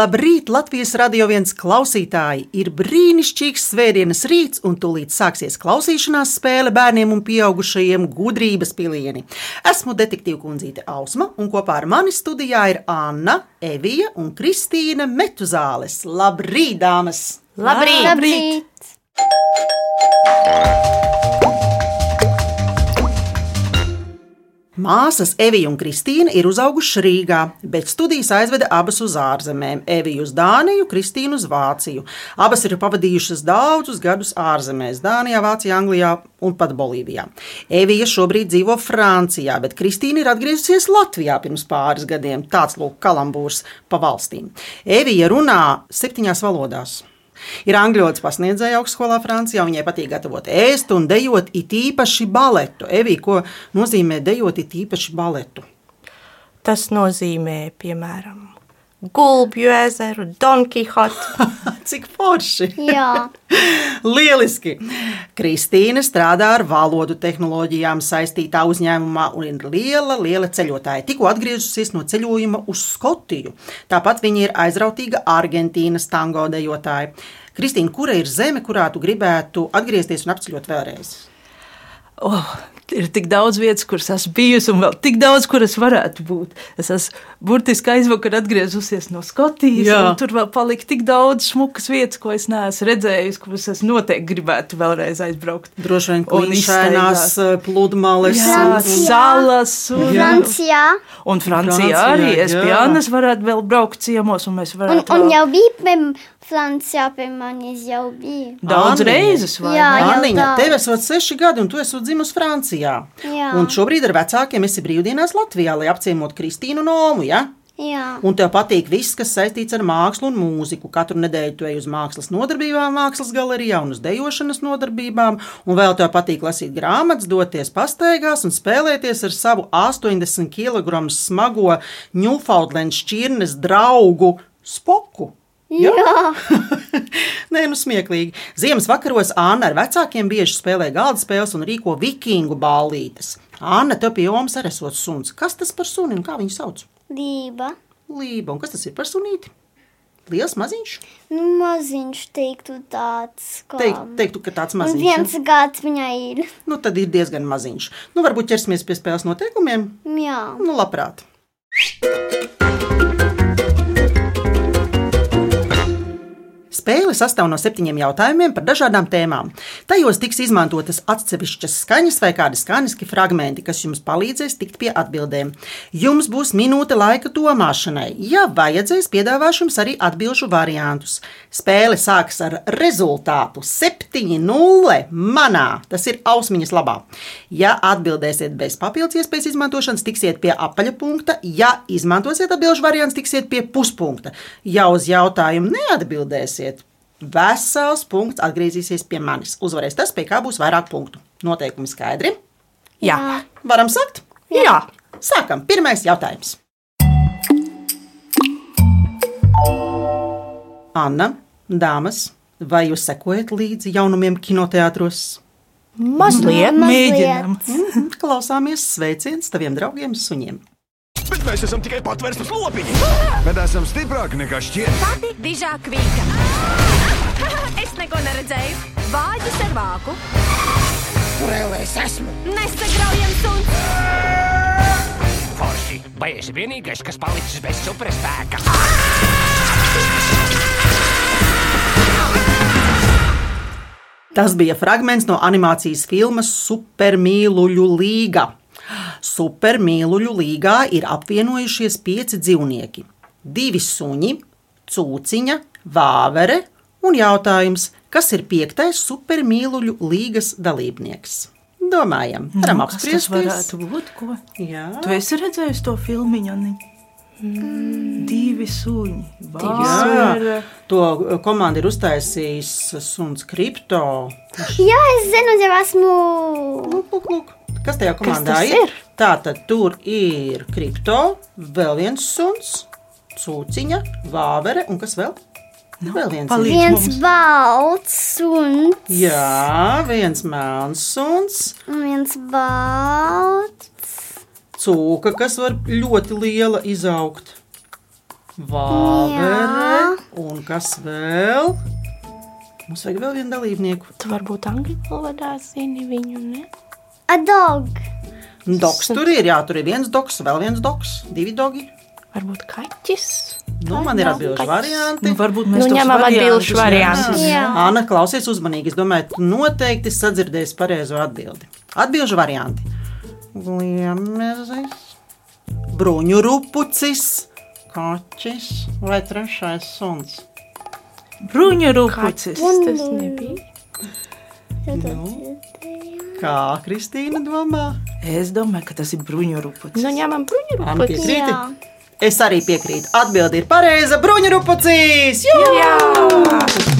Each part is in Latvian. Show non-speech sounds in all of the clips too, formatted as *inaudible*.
Labrīt, Latvijas radio viens klausītāji! Ir brīnišķīgs svētdienas rīts, un tūlīt sāksies klausīšanās spēle bērniem un pieaugušajiem gudrības pilieni. Esmu detektīva kundzīte Ausma, un kopā ar mani studijā ir Anna, Evija un Kristīna Metuzāles. Labrīt, dāmas! Labrīt! Labrīt! Māsas Evija un Kristīna ir uzaugušas Rīgā, bet studijas aizveda abas uz ārzemēm. Evija uz Dāniju, Kristīna uz Vāciju. Abas ir pavadījušas daudzus gadus ārzemēs - Dānijā, Vācijā, Anglijā un pat Bolīvijā. Evija šobrīd dzīvo Francijā, bet Kristīna ir atgriezusies Latvijā pirms pāris gadiem. Tāds lūk, kalambūrs pa valstīm. Evija runā septiņās valodās. Ir angļu pasniedzēja augstskolā Francijā. Viņai patīk gatavot ēst un dejot it īpaši baletu. Evī, ko nozīmē dejot it īpaši baletu? Tas nozīmē, piemēram, Gulbju ezeru, Don Quixote. *laughs* Cik forši! Jā, *laughs* Lieliski! Kristīna strādā ar valodu tehnoloģijām saistītā uzņēmumā un ir liela, liela ceļotāja. Tikko atgriezusies no ceļojuma uz Skotiju. Tāpat viņa ir aizrautīga Argentīnas tango dejotāja. Kristīna, kura ir zeme, kurā tu gribētu atgriezties un apceļot vēlreiz? Oh, ir tik daudz vietas, kuras esmu bijusi, un vēl tik daudz, kuras varētu būt. Es esmu burtiski aizvakar atgriezusies no Skotijas, Jā. un tur vēl palika tik daudz smukas vietas, ko es neesmu redzējusi, kuras es noteikti gribētu vēlreiz aizbraukt. Droši vien, Un klīšainās izstaigāt. pludmales. Salas un, Francijā. un Francijā arī. Es jā. pie Annas varētu vēl braukt ciemos, un mēs Un, varētu un vēl jau bija pie Francijā, pie manis jau bija. daudz Anniņa. reizes. vai Jā, Anniņa, tev esot seši gadi, un tu esi dzimusi Francijā. Jā. Un šobrīd ar vecākiem esi brīvdienās Latvijā, lai apciemotu Kristīnu Nomu. Ja? Jā, Un tev patīk viss, kas saistīts ar mākslu un mūziku. Katru nedēļu tu ej uz mākslas nodarbībām, mākslas galerijā un uz dejošanas nodarbībām. Un vēl tev patīk lasīt grāmatas, doties pastaigās un spēlēties ar savu 80 kg smago Newfoundland šķirnes draugu Spoku. Ja? jā. *laughs* Nē, nu smieklīgi. Ziemas vakaros Anna ar vecākiem bieži spēlē galda spēles un rīko vikingu ballītes. Anna, tev pie jomas arī esot suns. Kas tas par suni un kā viņu sauc? Lība. Lība. Un kas tas ir par sunīti? Liels maziņš. Nu, maziņš teiktu tāds, kā. Teik, teiktu, ka tāds maziņš. viens gads viņai ir. *laughs* Nu, tad ir diezgan maziņš. Nu, varbūt ķersimies pie spēles noteikumiem. Jā. Nu, labprāt. Spēle sastāv no septiņiem jautājumiem par dažādām tēmām. Tajos tiks izmantotas atsevišķas skaņas vai kādi skaņiski fragmenti, kas jums palīdzēs tikt pie atbildēm. Jums būs minūte laika domāšanai. Ja vajadzēs, piedāvāšu jums arī atbildžu variantus. Spēle sākas ar rezultātu 7-0 manā, tas ir ausmiņas labā. Ja atbildēsiet bez papildus iespējas izmantošanas, tiksiet pie apaļa punkta. Ja izmantosiet atbildžu variants, tiksiet pie puspunkta. Ja uz jautājumu neatbildēsiet, vesels punkts atgriezīsies pie manis. Uzvarēs tas, pie kā būs vairāk punktu. Noteikumi skaidri. Jā, Varam sākt? jā. Sākam. Pirmais jautājums. Anna, dāmas, vai jūs sekojat līdzi jaunumiem kinoteātros? mazliet Mazliet. mēģinām. Mhm, Klausāmies sveiciens taviem draugiem suņiem. Bet mēs esam tikai patvērsmes lopiņi. Bet esam stiprāki nekā šķiet. Pati dižā kvīka. *laughs* Es neko neredzēju. Vāģis ar vāku. Kur es esmu? Nesagraujam suns. Forši. Vai esi vienīgais, kas palicis bez superspēka? Tas bija fragments no animācijas filmas Supermīluļu līga. Supermīluļu līgā ir apvienojušies pieci dzīvnieki - divi suņi, cūciņa, vāvere un jautājums, kas ir piektais supermīluļu līgas dalībnieks. Domājam, varam Nu, kas tas varētu būt? Ko? Jā, Tu esi redzējis to filmu, Anni? Divi suņi. Jā, Vāvere. to komandu ir uztaisījis suns kripto. Jā, es zinu, jau esmu. Lūk, lūk, lūk. Kas tajā komandā tas ir? ir? Tā tad tur ir kripto, vēl viens suns, cūciņa, vāvere un kas vēl? Nu, vēl viens. Viens mums. balts un, Jā, viens melns suns, un viens balts. cūka, kas var ļoti liela izaugt. Vāvere. Un kas vēl? Mums vajag vēl vienu dalībnieku. Tu varbūt angļu valodā zini viņu, ne? A dog. Doks tur ir, jā, tur ir viens doks, vēl viens doks, divi dogi. Varbūt kaķis. Nu, man ir atbildes varianti. Nu, varbūt mēs Nu, ņemam variantus. Jā. Anna, klausies uzmanīgi. Es domāju, tu noteikti sadzirdēsi pareizo atbildi. Atbilžu varianti. Liemezis, bruņu rupucis, kaķis vai trešais suns. Bruņa rūpucis. Tas nebija. Nu, kā Kristīna domā? Es domāju, ka tas ir bruņa rūpucis. Nu, ņemam bruņu Anna rupuci. piekrīti? Jā. Es arī piekrītu. Atbildi ir pareiza. Bruņu rupucis! Jū!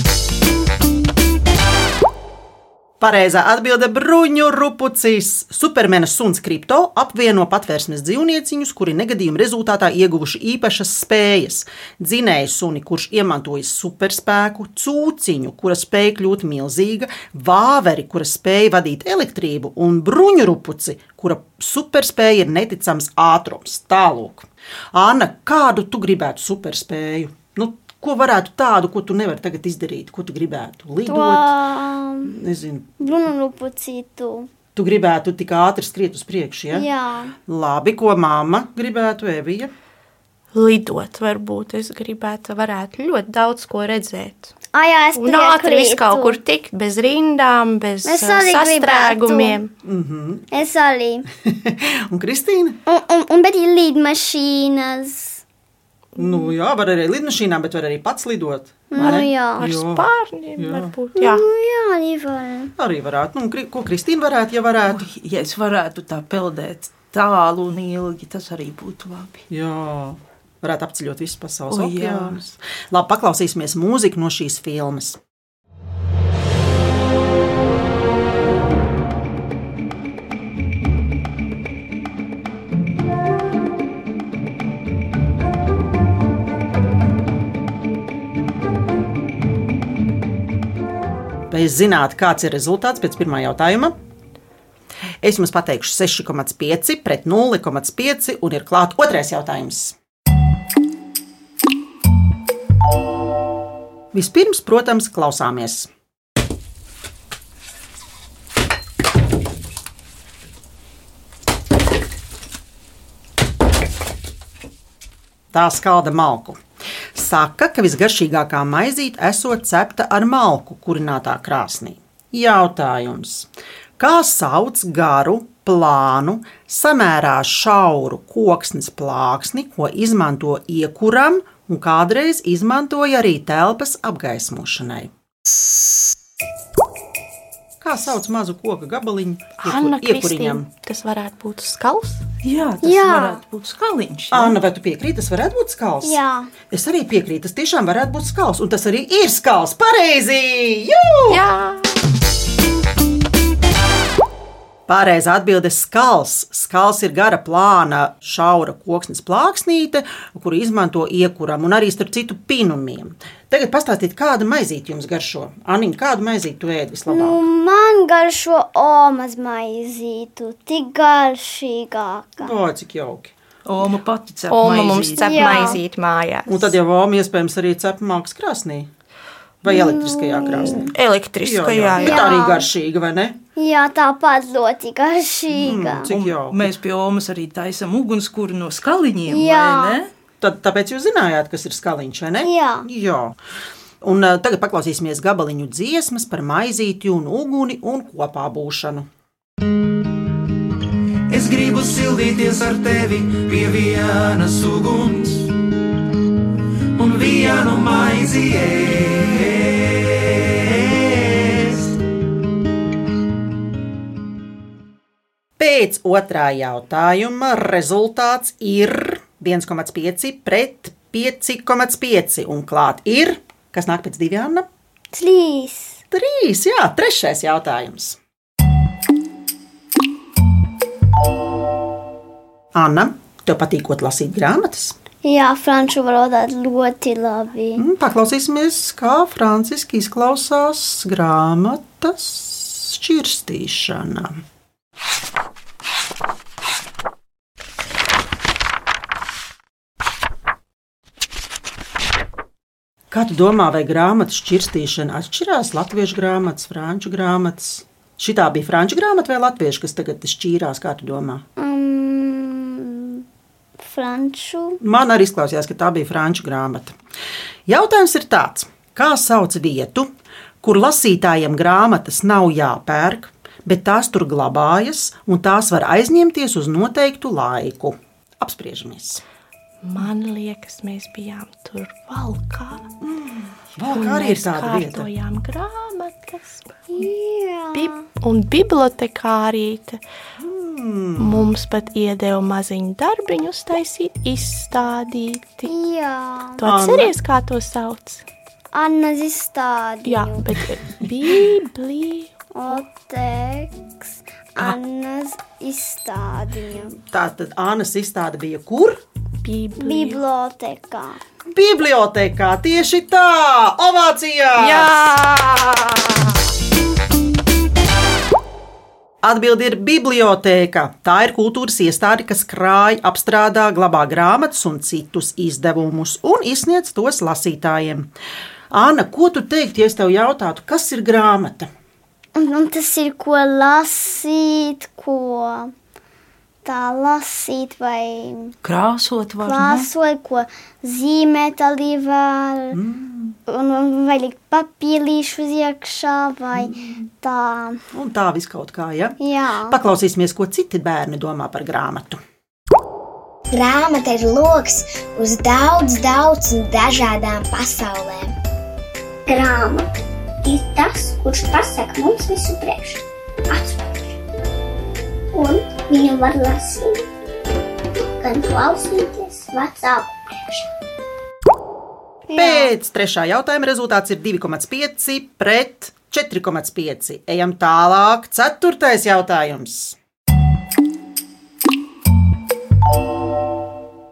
Pareizā atbilde - bruņu rupucis. Supermena suns kripto apvieno patvērsmes dzīvnieciņus, kuri negadījuma rezultātā ieguvuši īpašas spējas. Dzinēju suni, kurš iemantojas superspēku, cūciņu, kura spēja kļūt milzīga, vāveri, kura spēja vadīt elektrību, un bruņu rupuci, kura superspēja ir neticams ātrums. Tālāk. Anna, kādu tu gribētu superspēju? Nu, ko varētu tādu, ko tu nevari tagad izdarīt? Ko tu gribētu? Lidot, To nezinu, Brunu lupucītu. Tu gribētu tik ātri skriet uz priekšu, ja? Jā. Labi, ko mamma gribētu, Evija? Lidot, varbūt es gribētu, varētu ļoti daudz ko redzēt. Ah, jā, es Un ātri viss kaut kur tikt, bez rindām, bez uh, sastrēgumiem. Es arī. *laughs* Un Kristīna? Un, un, un bet ir līdmašīnas. Nu, jā, var arī lidmašīnā, bet var arī pats lidot. Nu, jā. Ar Jā. spārniem Jā. varbūt. Jā. Nu, jā, arī var. Arī varētu. Nu, ko Kristīna varētu, ja varētu? Ja es varētu tā peldēt tālu un ilgi, tas arī būtu labi. Jā. Varētu apceļot visu pasaules okeānus. Labi, paklausīsimies mūziku no šīs filmas. Vai jūs zināt, kāds ir rezultāts pēc pirmā jautājuma? Es jums pateikšu 6,5 pret 0,5 un ir klāts otrais jautājums. Vispirms, protams, klausāmies. Tā skalda malku. Saka, ka visgaršīgākā maizīte esot cepta ar malku kurinātā krāsnī. Jautājums. Kā sauc garu, plānu, samērā šauru koksnes plāksni, ko izmanto iekuram un kādreiz izmantoja arī telpas apgaismošanai? Kā sauc mazu koku gabaliņu Anna? Kristīna, tas varētu būt skals. Jā, tas Jā. varētu būt skaliņš. jā. Anna, vai tu piekrīti, tas varētu būt skals? Jā. Es arī piekrītu, tas tiešām varētu būt skals, un tas arī ir skals. Pareizi! Jū! Jā, Pareizā atbilde ir skals. Skals ir gara plāna, šaura koksnes plāksnīte, kuru izmanto iekuram un arī starp citu pinumiem. Tagad pastāstiet, kāda maizīte jums garšo. Aniņa, kādu maizīti tu ēd vislabāk? Nu, man garšo omas maizītu, tik garšīgāka. O, cik jauki. Oma pati cep Oma mums maizīti. cep Jā. maizīti mājās. Un tad jau Vāma iespējams arī cep mākslas krāsnī vai elektriskajā krāsnī. Elektriskajā, jā, Bet jā. arī garšīga, vai ne? Jā, tāpat ļoti garšīga. Cik jauki. Mēs pie Omas arī taisām ugunskura no skaliņiem. Jā. vai ne? Tad, tāpēc jūs zinājāt, kas ir skaliņš, vai ne? Jā. Jā. Un uh, tagad paklausīsimies gabaliņu dziesmas par maizīti un uguni un kopā būšanu. Es gribu sildīties ar tevi pie vienas uguns un vienu maizi ēst. Pēc otrā jautājuma rezultāts ir 1,5 pret 5,5 un klāt ir, kas nāk pēc diviem, Anna? Trīs. Trīs, jā, trešais jautājums. Anna, tev patīkot lasīt grāmatas? Jā, franču valodā ļoti labi. Mm, Paklausīsimies, kā franciski izklausās grāmatas šķirstīšana. Kā tu domā, vai grāmatu šķirstīšana atšķirās latviešu grāmatas, franču grāmatas? Šitā bija franču grāmata vai latviešu, kas tagad šķīrās, kā tu domā? Um, franču. Man arī izklausījās, ka tā bija franču grāmata. Jautājums ir tāds, kā sauc vietu, kur lasītājiem grāmatas nav jāpērk, bet tās tur glabājas un tās var aizņemties uz noteiktu laiku? Apspriežamies! Man liekas, mēs bijām tur valkā. Valkā arī ir mēs tāda vieta. kārtojām grāmatas. Jā. Bib un bibliotekārīte Hmm. mums pat iedeva maziņu darbiņu uztaisīt, izstādīti. Jā. Tu atceries, kā to sauc? Anna izstādīja. Jā, bet Bībelī. Oteks. Annas izstādīja. Tā tad Annas izstāde bija kur? Bībelī. Bibliotekā. Bibliotēkā tieši tā! Ovācijā! Jā! Atbilde ir bibliotēka. Tā ir kultūras iestāde, kas krāj, apstrādā, glabā grāmatas un citus izdevumus un izsniedz tos lasītājiem. Anna, ko tu teiktu, ja es tev jautātu, kas ir grāmata? Un tas ir ko lasīt, ko tā lasīt vai Krāsot var. ne? klāsot, ko zīmēt arī var. Mm. Un, un vai likt papīrīšu uz iekšā vai mm. tā. Un tā viss kaut kā, ja? Jā. Paklausīsimies, ko citi bērni domā par grāmatu. Grāmata ir lokus uz daudz, daudz dažādām pasaulēm. Grāmata ir tas, kurš pasaka mums visu priekšu, atpakaļ. Un viņu var lasīt, gan klausīties vecāku priekšā. Pēc trešā jautājuma rezultāts ir 2,5 pret 4,5. Ejam tālāk. Ceturtais jautājums.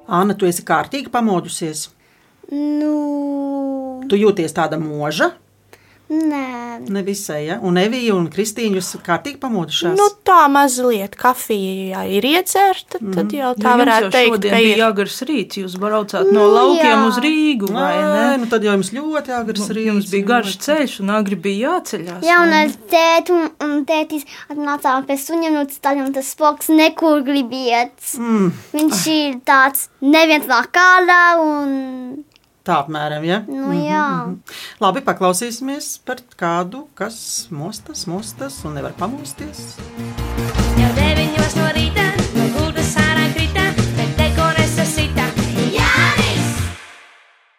Anna, tu esi kārtīgi pamodusies. Nu, Tu jūties tāda mūža, nē, nevisai, ja? un Evija un Kristīna jūs kārtīgi pamodušās. Nu, tā mazliet kafija ir iedzerta, tad jau tā Nu, varētu jums jau teikt, ka ir. jāgars rīts. Jūs braucāt no Nu, laukiem jā. uz Rīgu, vai ne? Nē, nu tad jau jums ļoti agrs Nu, rīts. Jums bija garš ceļš, un agri bija jāceļās. Jā, un ar tēti un, un tētis atnācām pēc suņiem no ceļiem, tas spoks nekur grib iet. Mm, Viņš ir tāds neviens nāk kādā un, tā apmēram, ja? nu jā. Labi, paklausīsimies par kādu, kas mostas, mostas un nevar pamosties. Jau deviņos no rīta, no gultas ārā krita, bet deko nesasita. Jānis!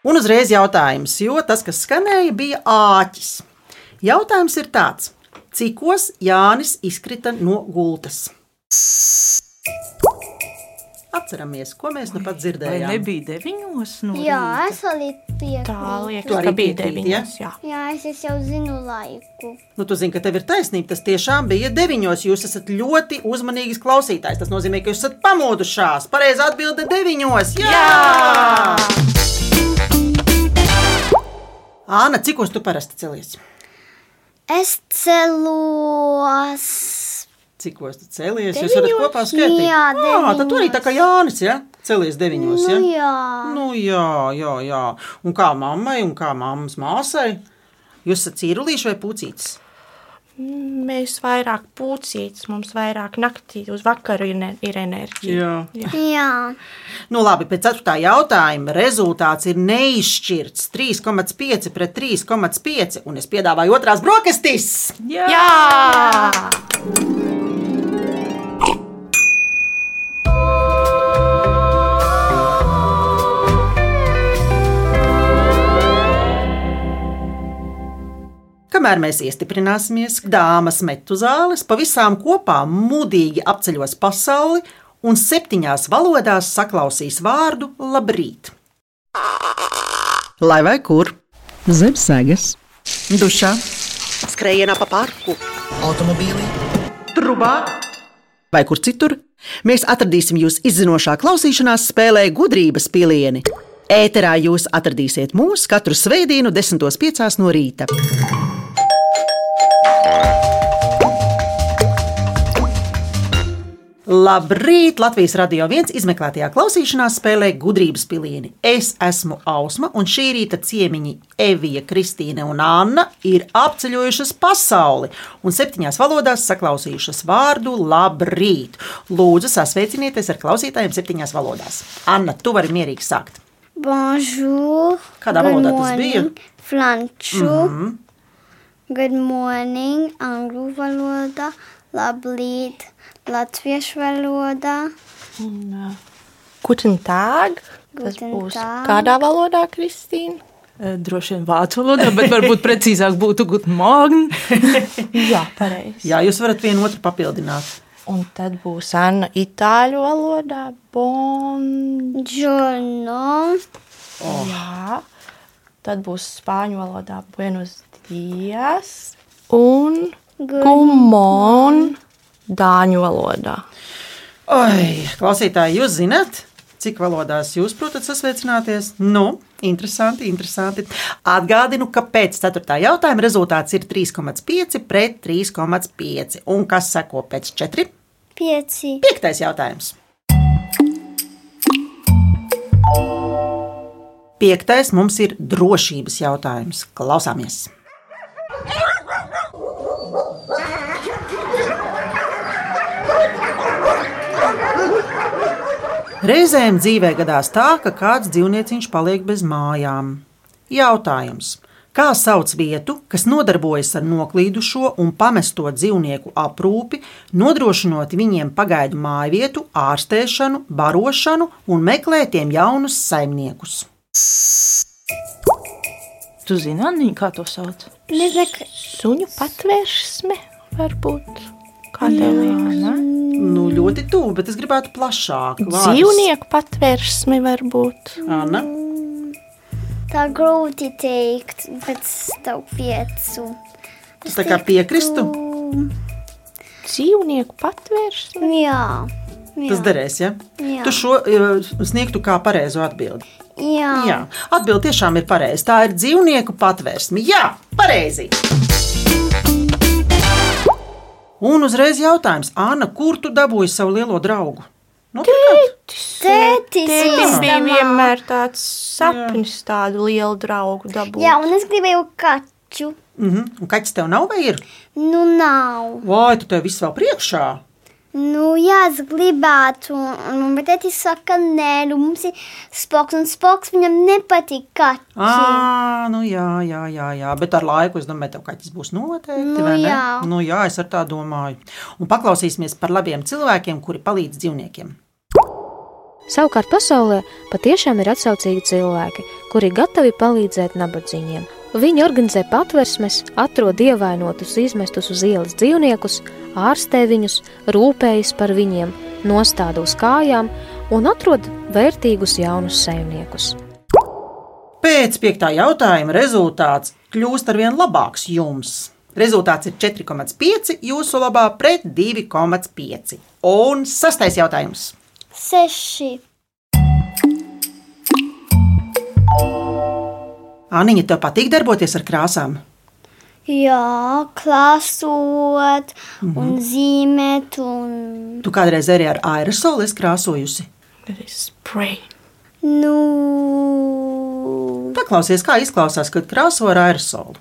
Un uzreiz jautājums, jo tas, kas skanēja, bija āķis. Jautājums ir tāds, cikos Jānis izkrita no gultas? Atceramies, ko mēs nu pat Vai dzirdējām. nebija deviņos? No Jā, rīta? es arī piekrītu. Tā liekas, arī ka bija deviņas. Jā. Jā, es, es jau zinu laiku. Nu, tu zini, ka tev ir taisnība. Tas tiešām bija deviņos. Jūs esat ļoti uzmanīgs klausītājs. Tas nozīmē, ka jūs esat pamodušās. Pareizā atbilde - deviņos. Jā! Jā! Āna, cikos tu parasti celies? Es celos. Cikos tu celies? Jūs varat Deviņos? kopā skaitīt. Jā, Ah, tad tu arī deviņos. tā kā Jānis, ja? Celies deviņos, ja? Nu, jā. Nu, jā, jā, jā. Un kā mammai un kā mammas māsai? Jūs esat cīrulīši vai pucītis? Mēs vairāk pucītas, mums vairāk naktī uz vakaru ir, ne, ir enerģija. Jā. Jā. Nu, labi, pēc ceturtā jautājuma rezultāts ir neizšķirts 3,5 pret 3,5. Un es piedāvāju otrās brokastis. Jā! Jā! Kamēr mēs iestiprināsimies, dāmas metu zāles, pavisam kopā mudīgi apceļos pasauli un septiņās valodās saklausīs vārdu labrīt. Lai vai kur? Zem sēgas, Dušā, skrējienā pa parku, Automobīlī, trubā vai kur citur, mēs atradīsim jūs izzinošā klausīšanās spēlē gudrības pilieni. Ēterā jūs atradīsiet mūs katru svētdienu, 10.5. no rīta. Labrīt! Latvijas radio viens izmeklētajā klausīšanās spēlē gudrības pilieni. Es esmu Ausma, un šī rīta ciemiņi Evija, Kristīne un Anna ir apceļojušas pasauli un septiņās valodās saklausījušas vārdu Labrīt! Lūdzu, sasveicinieties ar klausītājiem septiņās valodās. Anna, tu vari mierīgi sākt. Bonjour. Kādā valodā tas bija? Franču. Mm -hmm. Good morning, angļu valoda. Labrīt, latviešu valodā. Un, uh, Guten Tag. Tas Guten būs Tag. kādā valodā, Kristīna? Eh, Droši vien vācu valodā, bet varbūt precīzāk būtu guten morgen. *laughs* Jā, pareizi. Jā, jūs varat vienu otru papildināt. Un tad būs Anna itāļu valodā. Bon. Giorno. Oh. Jā. Tad būs spāņu valodā Buenos dias. Un Gumon dāņu valodā. Oi, klausītāji, jūs zināt, cik valodās jūs protat sasveicināties? Nu, interesanti, interesanti. Atgādinu, ka pēc 4. jautājuma rezultāts ir 3,5 pret 3,5. Un kas seko pēc 4? Pieci. Piektais jautājums. Piektais mums ir drošības jautājums. Klausāmies! Reizēm dzīvē gadās tā, ka kāds dzīvnieciņš paliek bez mājām. Jautājums. Kā sauc vietu, kas nodarbojas ar noklīdušo un pamesto dzīvnieku aprūpi, nodrošinot viņiem pagaidu mājvietu, ārstēšanu, barošanu un meklē tiem jaunus saimniekus? Tu zini, Anniņ, kā to sauc? Nezinu, Suņu patvērsme varbūt. Kā tev liekas? Nu, ļoti tuvu, bet es gribētu plašāk. vārdus. Dzīvnieku patvērsme varbūt. Anna? tā grūti teikt, bet tev piecu. Tu tā kā piekristu? Dzīvnieku patvērsme? Jā. jā. Tas derēs, ja? Jā. Tu šo uh, sniegtu kā pareizo atbildi. Jā. Jā, atbildi tiešām ir pareiza. Tā ir dzīvnieku patvērsme. Jā, pareizi. Un uzreiz jautājums, Anna, kur tu dabūji savu lielo draugu? Nu, Tētis, Tētim bija istamā. vienmēr tāds sapnis, tādu lielu draugu dabūt. Jā, un es gribēju kaķu. mm -hmm. Un kaķis tev nav vai ir? Nu, nav. Vai tu tev viss vēl priekšā? Nu, jā, es gribētu, un, bet tētis saka, nē, nu, mums ir spoks, un spoks viņam nepatīk kaķi. À, nu jā, jā, jā, jā, bet ar laiku es domāju, tev kaķis būs noteikti. Nu vai ne? jā. nu jā, es ar tā domāju. Un paklausīsimies par labiem cilvēkiem, kuri palīdz dzīvniekiem. Savukārt pasaulē patiešām ir atsaucīgi cilvēki, kuri gatavi palīdzēt nabadzīgiem. Viņi organizē patversmes, atrod ievainotus, izmestus uz ielas dzīvniekus, ārstē viņus, rūpējas par viņiem, nostāda uz kājām un atrod vērtīgus jaunus saimniekus. Pēc piektā jautājuma rezultāts kļūst ar vien labāks jums. Rezultāts ir 4,5 jūsu labā pret 2,5. Un sastais jautājums. Seši. Aniņa, tev patīk darboties ar krāsām? Jā, klasot, Mhm. un zīmēt, un Tu kādreiz arī ar aerosolu esi krāsojusi. Spray. nu, Paklausies, kā izklausās, kad krāso ar aerosolu.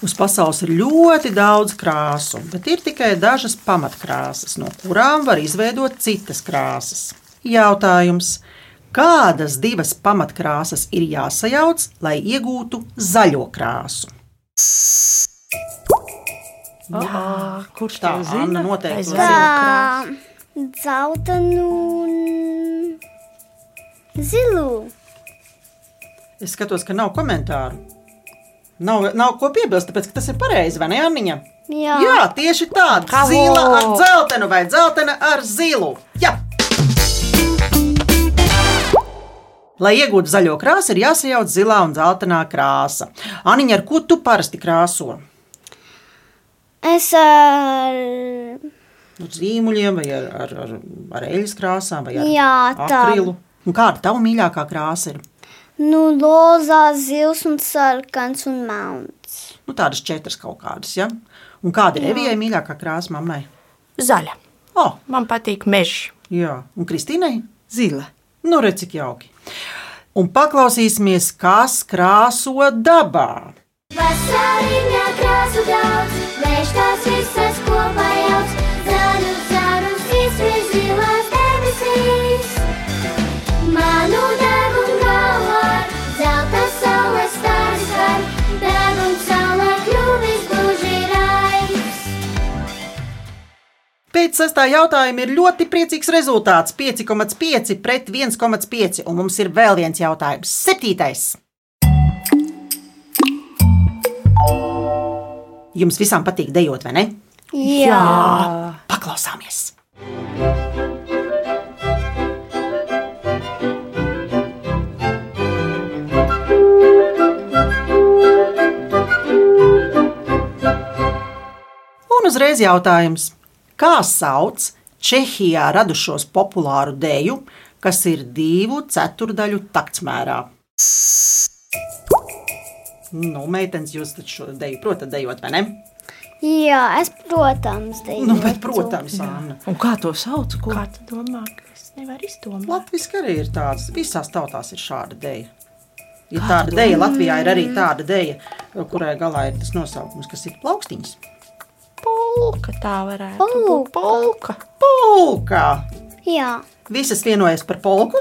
Uz pasaules ir ļoti daudz krāsu, bet ir tikai dažas pamatkrāsas, no kurām var izveidot citas krāsas. Jautājums, kādas divas pamatkrāsas ir jāsajauc, lai iegūtu zaļo krāsu? Jā, kurš Tā, zina? Noteikti tā, dzeltenu un zilu. Es skatos, ka nav komentāru. Nav, nav ko piebilst, tāpēc tas ir pareizi, vai ne, Anniņa? Jā. Jā, tieši tā. Bravo! Zila ar dzeltenu vai dzeltena ar zilu. Jā. Lai iegūtu zaļo krāsu, ir jāsajauc zilā un dzeltenā krāsa. Aniņa, ar ko tu parasti krāso? Es ar. Ar zīmuļiem, vai ar, ar, ar, ar eļļas krāsām, vai ar Jā, akrilu? Un kāda tava mīļākā krāsa ir? Nu, lozā, zils un sarkans un melns. Nu, tādas četras kaut kādas. Ja? Un kāda ir. Evijai mīļākā krāsa mammai? Zaļa. Oh. Man patīk mežs. Jā, un Kristīnai? Zila. Nu, redz, cik jauki. Un paklausīsimies, kas krāso dabā. Vasarīņā krāsu daudz, vējš tās visas Pēc sestā jautājuma ir ļoti priecīgs rezultāts - 5,5 pret 1,5. Un mums ir vēl viens jautājums - septītais. Jums visām patīk dejot, vai ne? Jā. Paklausāmies! Un uzreiz jautājums, kā sauc Čehijā radušos populāru deju, kas ir divu ceturdaļu taktsmērā? Nu, meitenes, jūs taču šo deju protat dejot, vai ne? Jā, es, protams, deju. Nu, bet, protams, Anna. Un kā to sauc? Ko? Kā tu domā, ka es nevaru izdomāt? Latvijas arī ir tāds, visās tautās ir šāda deja. Ir tāda deja, Latvijā ir arī tāda deja, kurai galā ir tas nosaukums, kas ir plaukstiņas. Polka tā varētu būt. Polka. Polka! Jā. Visas vienojas par polku?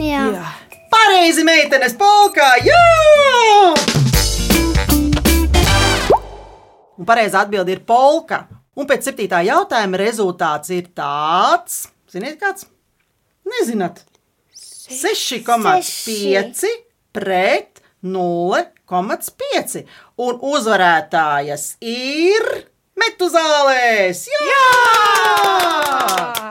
Jā. Jā. Pareizi, meitenes, polkā! Jā! Un pareizā atbilde ir polka. Un pēc septītā jautājuma rezultāts ir tāds, ziniet, kāds? Nezināt. 6,5 pret 0,5. Un uzvarētājas ir Metuzālēs! Jā! Jā!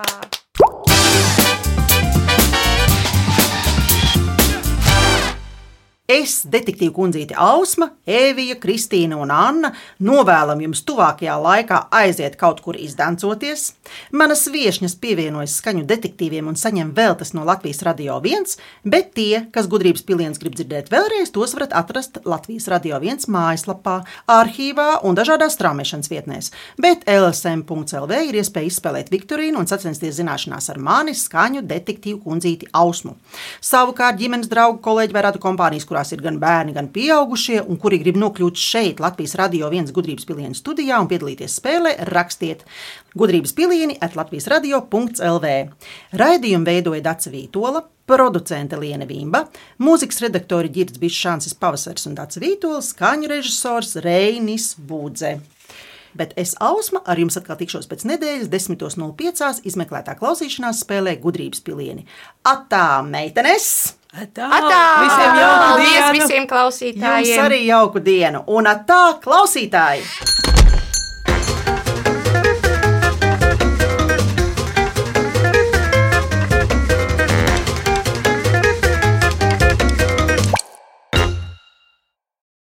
Es, detektīva kundzīte Ausma, Evija, Kristīna un Anna, novēlam jums tuvākajā laikā aiziet kaut kur izdancoties. Manas viesņas pievienojas skaņu detektīviem un saņem veltes no Latvijas Radio 1, bet tie, kas gudrības piliens grib dzirdēt vēlreiz, tos varat atrast Latvijas Radio 1 mājaslapā, arhīvā un dažādās straumēšanas vietnēs. Bet LSM.CLV ir iespēja izspēlēt Viktorīnu un sacensties zināšanās ar mani skaņu detektīvu kundzīti Ausmu. Savukārt ģimenes draugu kolēģi vai radu kompānijas, kurās ir gan bērni, gan pieaugušie, un kuri grib nokļūt šeit, Latvijas radio viens gudrības pilienu studijā un piedalīties spēlē, rakstiet gudrības pilieni at Latvijas radio.lv. Raidījumu veidoja Dace Vītola. Producente Liene Vimba, mūzikas redaktori Girds Bišāns, Pavasars un Dārts Vītols, skaņu režisors Reinis Būdze. Bet es Ausma ar jums atkal tikšos pēc nedēļas, 10.05. izmeklētā klausīšanās spēlē gudrības pilieni. Atā, meitenes! Atā! Atā! Visiem jauku Paldies dienu! visiem klausītājiem! Jums arī jauku dienu, un atā, klausītāji!